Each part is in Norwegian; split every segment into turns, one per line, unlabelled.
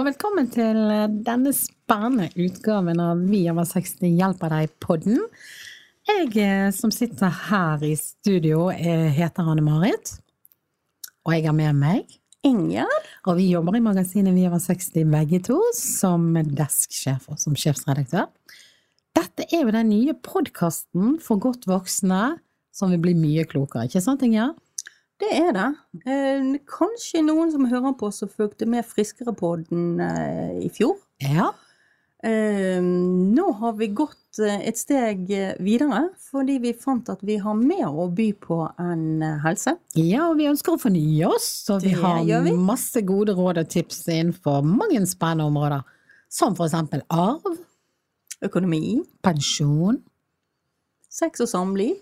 og velkommen til denne spennende utgaven av Vi over 60 hjelper deg-podden. Jeg eh, som sitter her i studio, eh, heter Anne-Marit. Og jeg har med meg
Ingjerd.
Og vi jobber i magasinet Vi over 60 begge to, som desksjef og som sjefsredaktør. Dette er jo den nye podkasten for godt voksne som vil bli mye klokere, ikke sant Ingjerd?
Det er det. Eh, kanskje noen som hører på som fulgte med Friskere-podden eh, i fjor.
Ja.
Eh, nå har vi gått eh, et steg videre, fordi vi fant at vi har mer å by på enn eh, helse.
Ja, og vi ønsker å fornye oss, og vi har
vi.
masse gode råd og tips innenfor mange spennende områder. Som for eksempel arv,
Økonomi,
pensjon,
sex og samliv.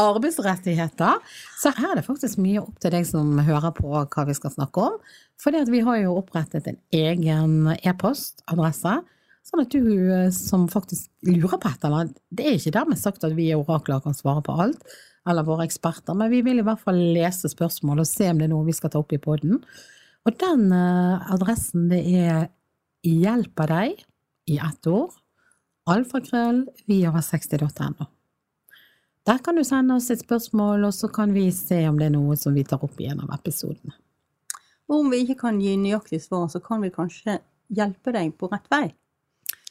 Arbeidsrettigheter. Så her er det faktisk mye opp til deg som hører på hva vi skal snakke om. For vi har jo opprettet en egen e-postadresse. Sånn at du eh, som faktisk lurer på et eller annet Det er ikke dermed sagt at vi er orakler og kan svare på alt, eller våre eksperter, men vi vil i hvert fall lese spørsmål og se om det er noe vi skal ta opp i poden. Og den eh, adressen det er hjelper deg i ett ord. Alfakrøll viover60.no. Der kan du sende oss et spørsmål, og så kan vi se om det er noe som vi tar opp av episodene.
Og om vi ikke kan gi nøyaktig svar, så kan vi kanskje hjelpe deg på rett vei.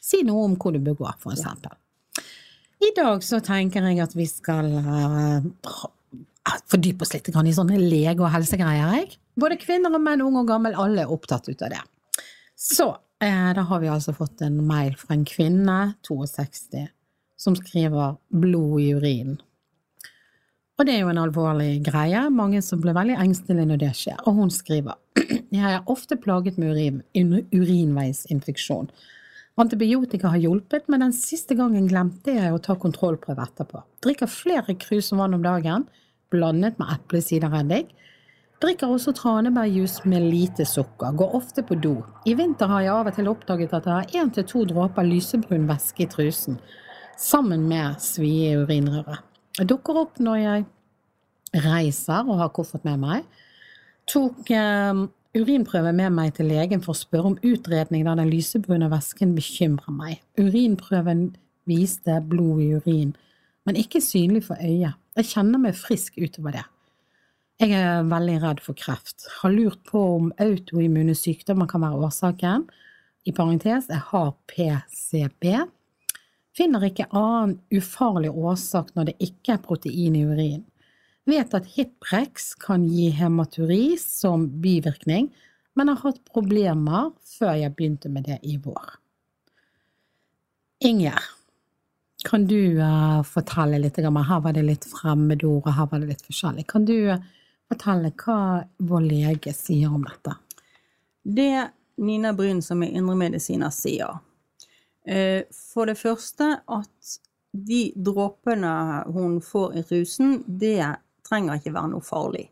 Si noe om hvor du bør gå, for eksempel. I dag så tenker jeg at vi skal eh, fordype oss litt i sånne lege- og helsegreier. Jeg. Både kvinner og menn, ung og gammel, alle er opptatt ut av det. Så eh, da har vi altså fått en mail fra en kvinne, 62, som skriver blod i urinen. Og det er jo en alvorlig greie, mange som blir veldig engstelige når det skjer. Og hun skriver jeg er ofte plaget med urin, urinveisinfeksjon. Antibiotika har hjulpet, men den siste gangen glemte jeg å ta kontrollprøve etterpå. Drikker flere krus vann om dagen, blandet med eplesidereddik. Drikker også tranebærjus med lite sukker, går ofte på do. I vinter har jeg av og til oppdaget at jeg har én til to dråper lysebrun væske i trusen, sammen med svie i urinrøret. Jeg dukker opp når jeg reiser og har koffert med meg. Tok eh, urinprøve med meg til legen for å spørre om utredning da den lysebrune væsken bekymrer meg. Urinprøven viste blod i urin, men ikke synlig for øyet. Jeg kjenner meg frisk utover det. Jeg er veldig redd for kreft. Har lurt på om autoimmune sykdommer kan være årsaken. I parentes, jeg har PCB. Finner ikke annen ufarlig årsak når det ikke er protein i urin. Vet at Hiprex kan gi hematuri som bivirkning, men har hatt problemer før jeg begynte med det i vår. Inger, kan du eh, fortelle litt? Her var det litt fremmedord, og her var det litt forskjellig. Kan du eh, fortelle hva vår lege sier om dette?
Det Nina Bryn, som er indremedisiner, sier For det første at de dråpene hun får i rusen, det trenger ikke være noe farlig.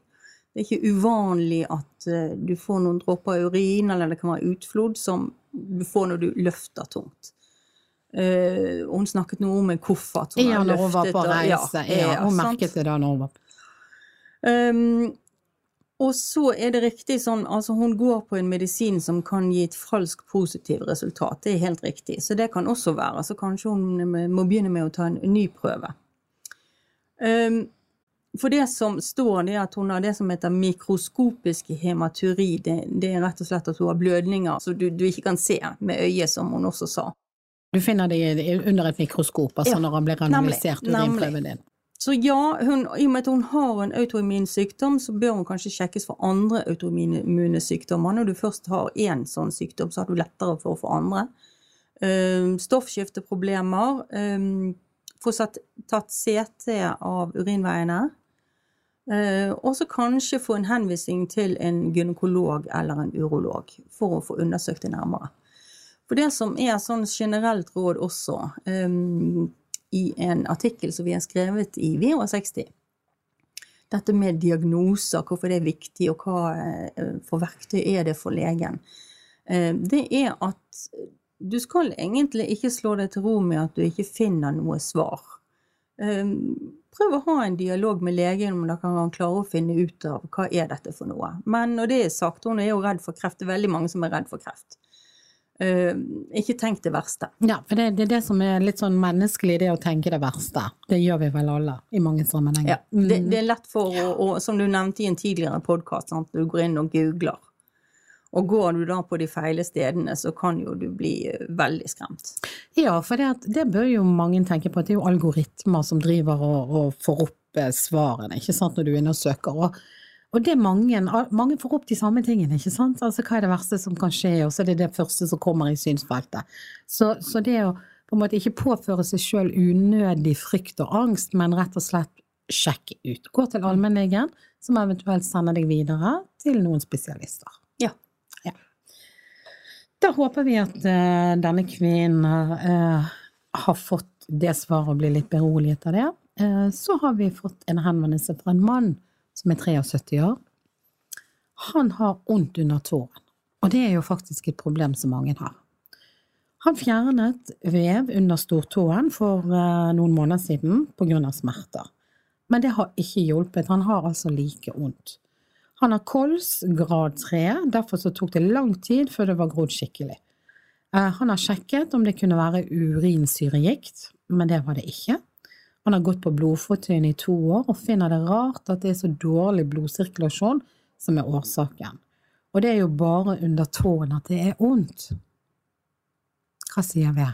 Det er ikke uvanlig at eh, du får noen dråper urin, eller det kan være utflod, som du får når du løfter tungt. Uh, hun snakket noe om en koffert som
Ja,
har
når hun var
løftet,
reise.
og-
ja, Ja, hun merket det da når hun var på
Um, og så er det riktig sånn, altså hun går på en medisin som kan gi et falsk positivt resultat. Det er helt riktig. Så det kan også være. Så kanskje hun må begynne med å ta en ny prøve. Um, for det som står, det er at hun har det som heter mikroskopisk hematuri. Det, det er rett og slett at hun har blødninger som du, du ikke kan se med øyet, som hun også sa.
Du finner det under et mikroskop, altså
Ja,
når han blir analysert urinprøven din.
Så ja, hun, i og med at hun har en autoimmun sykdom, så bør hun kanskje sjekkes for andre autoimmune sykdommer. Når du først har én sånn sykdom, så har du lettere for å få andre. Um, stoffskifteproblemer. Um, få tatt CT av urinveiene. Uh, og så kanskje få en henvisning til en gynekolog eller en urolog for å få undersøkt det nærmere. For det som er sånn generelt råd også, um, i en artikkel som vi har skrevet i VH60. Dette med diagnoser, hvorfor det er viktig, og hva eh, for verktøy er det for legen. Eh, Det er at du skal egentlig ikke slå deg til ro med at du ikke finner noe svar. Eh, Prøv å ha en dialog med legen om dere kan klare å finne ut av hva er dette for noe. Men når det er sagt, hun er jo redd for kreft. Det er veldig mange som er redd for kreft. Eh, ikke tenk det verste.
Ja, for det, det er det som er litt sånn menneskelig, det å tenke det verste. Det gjør vi vel alle, i mange sammenhenger.
Ja, det, det er lett for å, og som du nevnte i en tidligere podkast, du går inn og googler. Og går du da på de feile stedene, så kan jo du bli eh, veldig skremt.
Ja, for det, det bør jo mange tenke på, at det er jo algoritmer som driver og, og får opp eh, svarene, ikke sant, når du er inne og søker. Og, og det er mange, mange får opp de samme tingene, ikke sant. Altså hva er det verste som kan skje, og så er det det første som kommer i synsfeltet. Så, så det å på en måte ikke påføre seg sjøl unødig frykt og angst, men rett og slett sjekke ut. Gå til allmennlegen, som eventuelt sender deg videre til noen spesialister.
Ja.
Da håper vi at uh, denne kvinnen uh, har fått det svaret og blir litt beroliget av det. Uh, så har vi fått en henvendelse fra en mann som er 73 år. Han har vondt under tåen, og det er jo faktisk et problem som mange har. Han fjernet vev under stortåen for eh, noen måneder siden av smerter. Men det har ikke hjulpet, han har altså like vondt. Han har kols grad 3, derfor så tok det lang tid før det var grodd skikkelig. Eh, Han har sjekket om det kunne være urinsyregikt, men det var det ikke. Han har gått på blodfortynn i to år og finner det rart at det er så dårlig blodsirkulasjon som er årsaken. Og det er jo bare under tåen at det er vondt. Hva sier vi?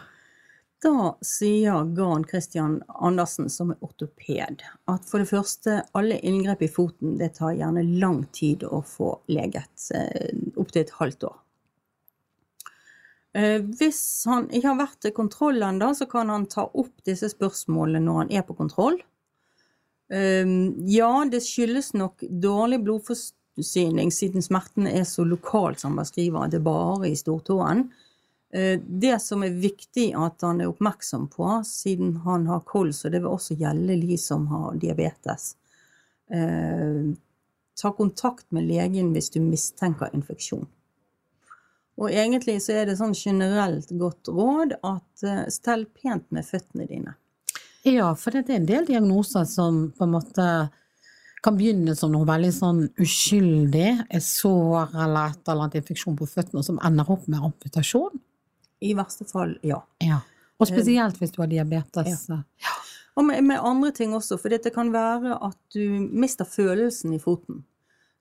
Da sier Garn Christian Andersen, som er ortoped, at for det første, alle inngrep i foten det tar gjerne lang tid å få leget. Eh, Opptil et halvt år. Eh, Hvis han ikke har vært til kontroll ennå, så kan han ta opp disse spørsmålene når han er på kontroll. Eh, Ja, det skyldes nok dårlig blodforsyning, siden smerten er så lokalt som han skriver, at det bare i stortåen. Eh, Det som er viktig at han er oppmerksom på, siden han har kols, og det vil også gjelde de som har diabetes, ta kontakt med legen hvis du mistenker infeksjon. Og egentlig så er det sånn generelt godt råd at eh, stell pent med føttene dine.
Ja, for det er en del diagnoser som på en måte kan begynne som noe veldig sånn uskyldig, et sår eller et eller annet infeksjon på føttene, som ender opp med amputasjon.
I verste fall, ja.
Ja. Og spesielt hvis du har diabetes.
Og med, med andre ting også, for det kan være at du mister følelsen i foten.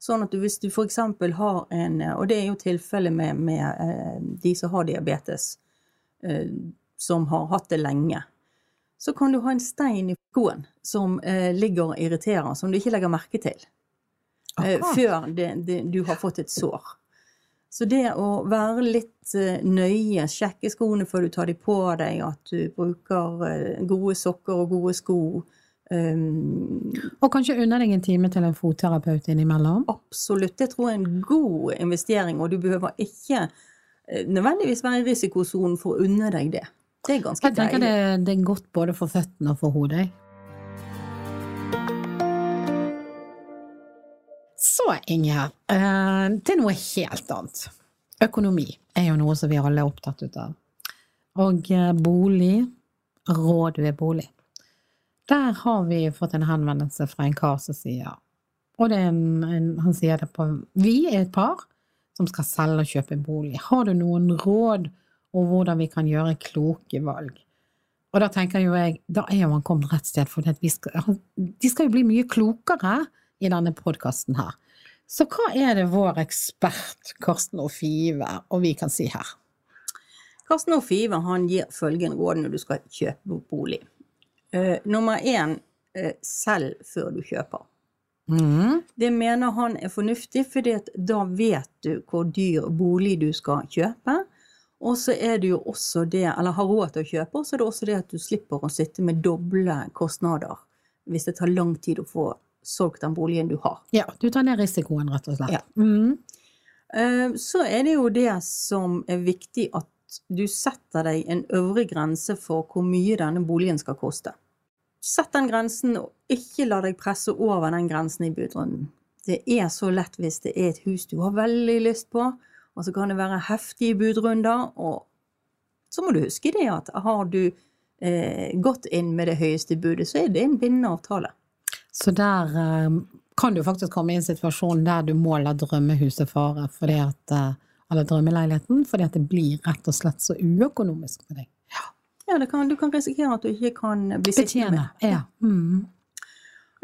Sånn at du, hvis du f.eks. har en Og det er jo tilfellet med, med eh, de som har diabetes, eh, som har hatt det lenge. Så kan du ha en stein i skoen som eh, ligger og irriterer, som du ikke legger merke til. Eh,
Akkurat.
før det, det, du har fått et sår. Så det å være litt eh, nøye, sjekke skoene før du tar de på deg, at du bruker eh, gode sokker og gode sko um,
Og kanskje unne deg en time til en fotterapeut innimellom.
Absolutt. Det tror jeg er en god investering, og du behøver ikke eh, nødvendigvis være i risikosonen for å unne deg det. Det er ganske deilig.
Jeg tenker
deilig.
det, det er godt både for føttene og for hodet. Så, Inger, eh, til noe helt annet. Økonomi er jo noe som vi alle er opptatt av. Og eh, bolig, råd ved bolig. Der har vi fått en henvendelse fra en kar som sier Og en, en, han sier det på Vi er et par som skal selge og kjøpe bolig. Har du noen råd om hvordan vi kan gjøre kloke valg? Og da tenker jo jeg, da er jo han kommet rett sted, for skal, de skal jo bli mye klokere i denne podkasten her. Så hva er det vår ekspert Karsten Offive og vi kan si her?
Karsten Offive han gir følgende råd når du skal kjøpe bolig. Eh, nummer én, uh, selg før du kjøper.
Mm.
Det mener han er fornuftig, fordi da vet du hvor dyr bolig du skal kjøpe. Og så er det jo også det, eller har råd til å kjøpe, og så er det også det at du slipper å sitte med doble kostnader hvis det tar lang tid å få solgt den boligen du har.
Ja, du tar ned risikoen, rett og slett.
Ja.
Mm.
Eh, Så er det jo det som er viktig at du setter deg en øvre grense for hvor mye denne boligen skal koste. Sett den grensen, og ikke la deg presse over den grensen i budrunden. Det er så lett hvis det er et hus du har veldig lyst på, og så kan det være heftige budrunder, og så må du huske det at har du eh, gått inn med det høyeste budet, så er det en bindende avtale.
Så der eh, kan du faktisk komme i en situasjon der du må la drømmehuset fare, fordi at eh, eller drømmeleiligheten, fordi at det blir rett og slett så uøkonomisk for deg.
Ja, det kan, du kan risikere at du ikke kan bli sittende med.
Ja. Mm.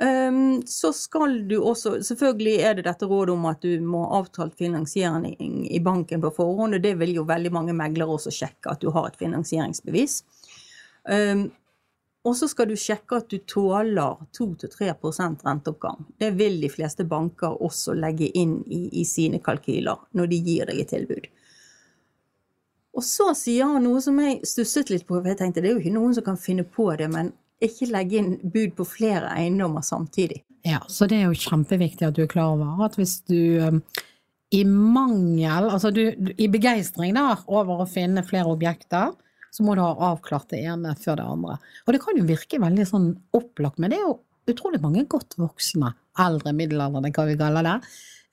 Um, så skal du også Selvfølgelig er det dette rådet om at du må ha avtalt finansiering i banken på forhånd, og det vil jo veldig mange meglere også sjekke, at du har et finansieringsbevis. Um, og så skal du sjekke at du tåler 2-3% renteoppgang. Det vil de fleste banker også legge inn i, i sine kalkyler når de gir deg et tilbud. Og så sier han noe som jeg stusset litt på, for jeg tenkte det er jo ikke noen som kan finne på det, men ikke legge inn bud på flere eiendommer samtidig.
Ja, så det er jo kjempeviktig at du er klar over at hvis du um, i mangel, altså du, i begeistring der over å finne flere objekter, så må du ha avklart det ene før det andre. Og det kan jo virke veldig sånn opplagt, men det er jo utrolig mange godt voksne, eldre, middelaldrende, hva vi kaller det,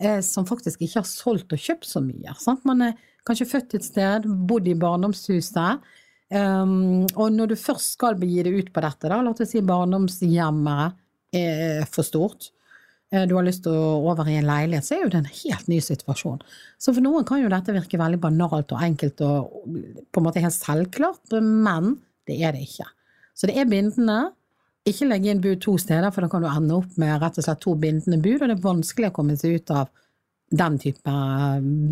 eh, som faktisk ikke har solgt og kjøpt så mye. Sant? Man er kanskje født et sted, bodd i barndomshuset, Um, og når du først skal begi deg ut på dette, da, la oss si barndomshjemmet er for stort, eh, du har lyst til å over i en leilighet, så er jo det en helt ny situasjon. Så for noen kan jo dette virke veldig banalt og enkelt og på en måte helt selvklart, men det er det ikke. Så det er bindende. Ikke legge inn bud to steder, for da kan du ende opp med rett og slett to bindende bud, og det er vanskelig å komme seg ut av den type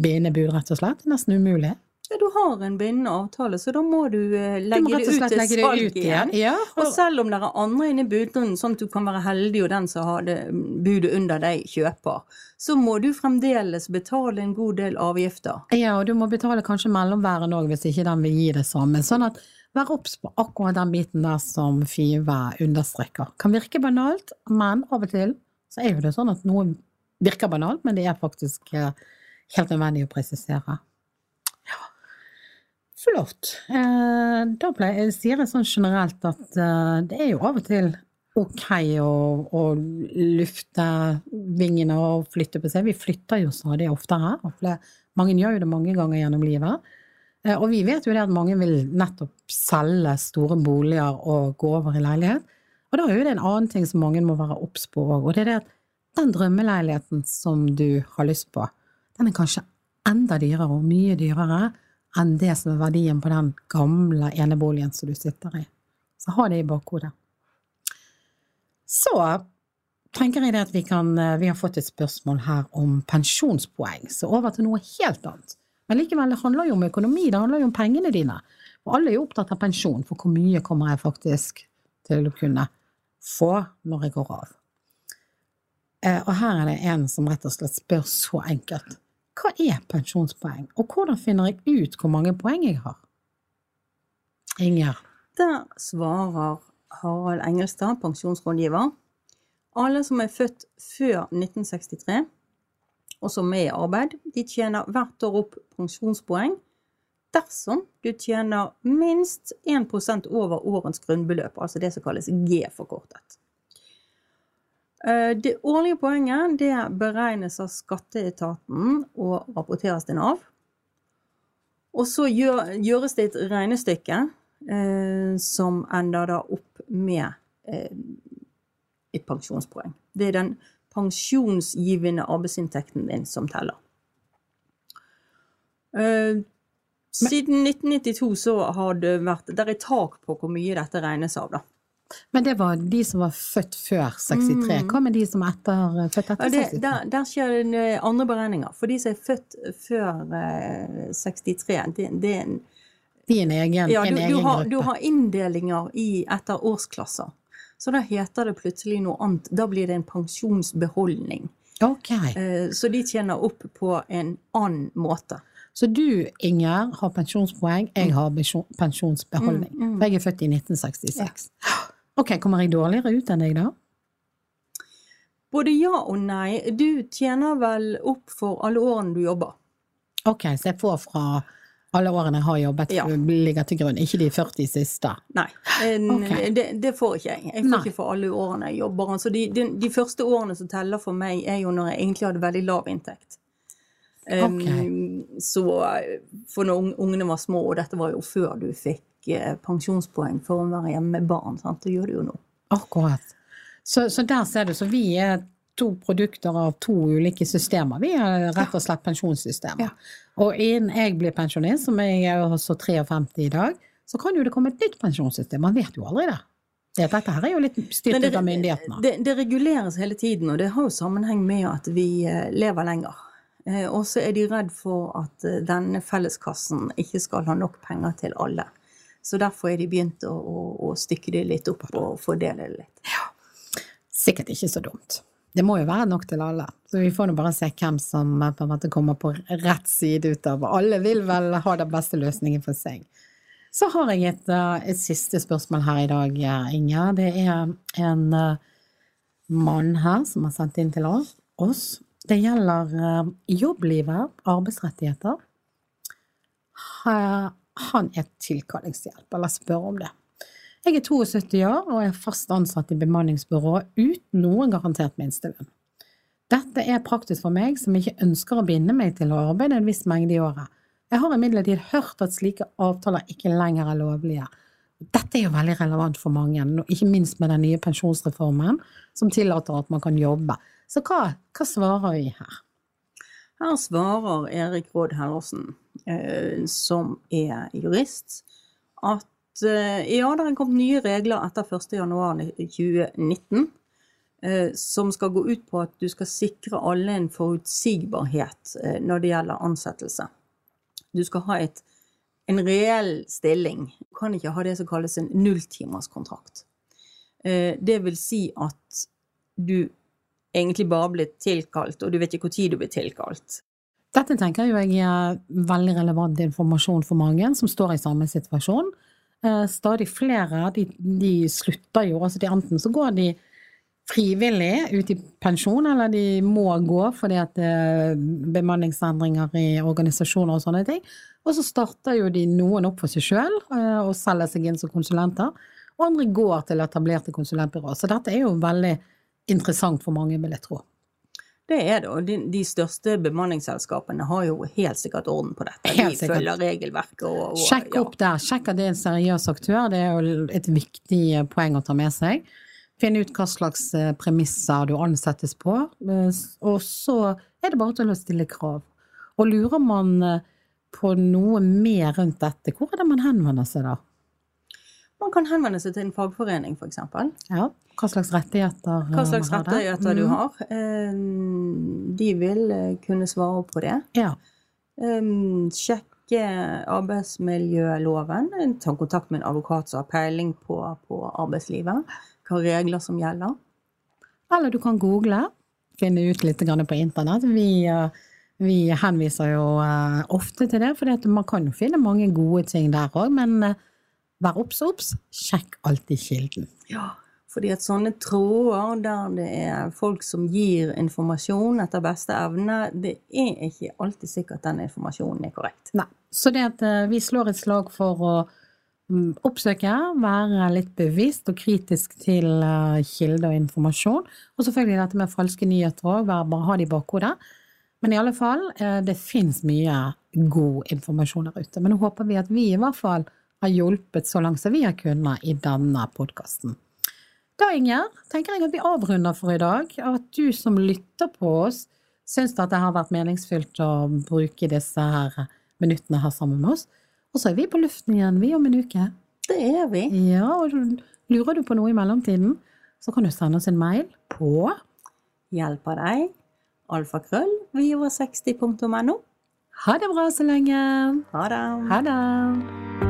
bindebud, rett og slett. Nesten umulig.
Ja, du har en bindende avtale, så da må du eh, legge
må
det ut til salg igjen.
igjen. Ja,
Og selv om det er andre inne i budrunden, sånn at du kan være heldig og den som har det budet under deg, kjøper, så må du fremdeles betale en god del avgifter.
Ja, og du må betale kanskje mellomværen òg hvis ikke den vil gi det samme. Sånn at vær obs på akkurat den biten der som Five understreker. Kan virke banalt, men av og til så er jo det sånn at noe virker banalt, men det er faktisk eh, helt nødvendig å presisere. Ja. Flott. Eh, da jeg sier jeg sånn generelt at eh, det er jo av og til ok å, å lufte vingene og flytte på seg. Vi flytter jo stadig oftere. Mange gjør jo det mange ganger gjennom livet. Og vi vet jo det at mange vil nettopp selge store boliger og gå over i leilighet. Og da er jo det en annen ting som mange må være obs på òg, og det er det at den drømmeleiligheten som du har lyst på, den er kanskje enda dyrere og mye dyrere enn det som er verdien på den gamle eneboligen som du sitter i. Så ha det i bakhodet. Så tenker jeg at vi kan Vi har fått et spørsmål her om pensjonspoeng, så over til noe helt annet. Men likevel, det handler jo om økonomi, det handler jo om pengene dine. Og alle er jo opptatt av pensjon, for hvor mye kommer jeg faktisk til å kunne få når jeg går av? Eh, Og her er det en som rett og slett spør så enkelt. Hva er pensjonspoeng, og hvordan finner jeg ut hvor mange poeng jeg har? Inger.
Der svarer Harald Engelstad, pensjonsrådgiver. Alle som er født før 1963, og som er i arbeid, de tjener hvert år opp pensjonspoeng dersom du tjener minst 1% over årens grunnbeløp, altså det som kalles G-forkortet. Eh, Det årlige poenget det beregnes av skatteetaten og rapporteres til Nav. Og så gjør, gjøres det et regnestykke eh, som ender da opp med eh, et pensjonspoeng. Det er den pensjonsgivende arbeidsinntekten din som teller. Eh, siden 1992 så har det vært Det er tak på hvor mye dette regnes av, da.
Men det var de som var født før 63. Hva med de som er etter, født
Ja,
etter
det,
63?
der, der skjer det eh, andre beregninger. For de som er født før eh, 63, det, det er en
De er en egen,
Ja,
en
du,
egen
du, har, du har inndelinger i, etter årsklasser. Så da heter det plutselig noe annet. Da blir det en pensjonsbeholdning.
Ok.
Eh, Så de tjener opp på en annen måte.
Så du, Inger, har pensjonspoeng, jeg har pensjon- pensjonsbeholdning.
Mm, mm.
For jeg er født i 1966. Ok, kommer jeg dårligere ut enn deg da?
Både ja og nei. Du tjener vel opp for alle årene du jobber.
Ok, så jeg får fra alle årene jeg har jobbet,
Ja.
ligger til grunn, ikke de 40 siste.
Nei, en,
okay.
det, det får ikke jeg. Jeg får
Nei.
ikke for alle årene jeg jobber. Altså de, de, de første årene som teller for meg, er jo når jeg egentlig hadde veldig lav inntekt. Um, Så eh, for når ungene var små, og dette var jo før du fikk eh, pensjonspoeng for å være hjemme med barn, sant? det gjør du jo nå.
Akkurat. Så, så der ser du, så vi er to produkter av to ulike systemer. Vi er rett og slett pensjonssystemer.
Ja.
Og innen jeg blir pensjonist, som jeg er også 53 i dag, så kan jo det komme et nytt pensjonssystem. Man vet jo aldri det. det dette her er jo litt styrt ut av myndighetene.
Det, det reguleres hele tiden, og det har jo sammenheng med at vi eh, lever lenger. Eh, Og så er de redd for at eh, denne felleskassen ikke skal ha nok penger til alle. Så derfor er de begynt å, å, å stykke det litt opp og fordele det litt.
Sikkert ikke så dumt. Det må jo være nok til alle. Så vi får nå bare se hvem som eh, på en måte kommer på rett side ut av Alle vil vel ha den beste løsningen for seg. Så har jeg et, eh, et siste spørsmål her i dag, Inge. Det er en eh, mann her som har sendt inn til oss. Det gjelder eh, jobblivet, arbeidsrettigheter. Ha- Han er tilkallingshjelp, eller spør om det. Jeg er 72 år og er fast ansatt i bemanningsbyrået uten noen garantert minstelønn. Dette er praktisk for meg som ikke ønsker å binde meg til å arbeide en viss mengde i året. Jeg har imidlertid hørt at slike avtaler ikke lenger er lovlige. Dette er jo veldig relevant for mange, ikke minst med den nye pensjonsreformen som tillater at man kan jobbe. Så hva, hva svarer vi her?
Her svarer Erik Råd Hellersen, som er jurist, at eh, ja, det er kommet nye regler etter 1.1.2019 eh, som skal gå ut på at du skal sikre alle en forutsigbarhet eh, når det gjelder ansettelse. Du skal ha et, en reell stilling. Du kan ikke ha det som kalles en nulltimerskontrakt. Eh, Det vil si at du egentlig bare blir tilkalt, og du vet ikke når du blir tilkalt.
Dette tenker jeg er veldig relevant informasjon for mange som står i samme situasjon. Eh, Stadig flere de, de slutter jo, altså de enten så går de frivillig ut i pensjon, eller de må gå fordi at det er bemanningsendringer i organisasjoner og sånne ting. Og så starter jo de noen opp for seg sjøl og selger seg inn som konsulenter, og andre går til etablerte konsulentbyråer. Så dette er jo veldig interessant for mange, vil jeg tro.
Det er det, og de, de største bemanningsselskapene har jo helt sikkert orden på dette.
Helt
de
sikkert.
følger regelverket og, og
Sjekk opp der. Sjekk at det er en seriøs aktør. Det er jo et viktig eh, poeng å ta med seg. Finn ut hva slags eh, premisser du ansettes på. eh, Og så er det bare til å stille krav. Og lurer man på noe mer rundt dette, hvor er det man henvender seg da?
Man kan henvende seg til en fagforening, f.eks.
Ja, hva slags rettigheter
Hva
eh,
slags rettigheter
mm.
du har. Eh, De vil eh, kunne svare på det.
Ja.
Eh, Sjekke arbeidsmiljøloven. Ta kontakt med en advokat som har peiling på, på arbeidslivet. Hva regler som gjelder.
Eller du kan google, finne ut litt på internett. Vi, vi henviser jo ofte til det, for man kan jo finne mange gode ting der òg. Men vær obs, obs. Sjekk alltid kilden.
Ja, fordi at sånne tråder der det er folk som gir informasjon etter beste evne, det er ikke alltid sikkert den informasjonen er korrekt.
Nei. Så det at eh, vi slår et slag for å mm, oppsøke, være litt bevisst og kritisk til kilde kilder og informasjon. Og selvfølgelig dette med falske nyheter òg, bare ha det i bakhodet. Men i alle fall, eh, det fins mye god informasjon der ute. Men nå håper vi at vi i hvert fall har hjulpet så langt som vi har kunnet i denne podkasten. Da, Inger, tenker jeg at vi avrunder for i dag. At du som lytter på oss, syns at det har vært meningsfylt å bruke disse her minuttene her sammen med oss. Og så er vi på luften igjen, vi om en uke.
Det er vi.
Ja, og lurer du på noe i mellomtiden, så kan du sende oss en mail på
Hjelper deg. Alfakrøll. Viva60.no.
Ha det bra så lenge.
Ha det.
Ha det.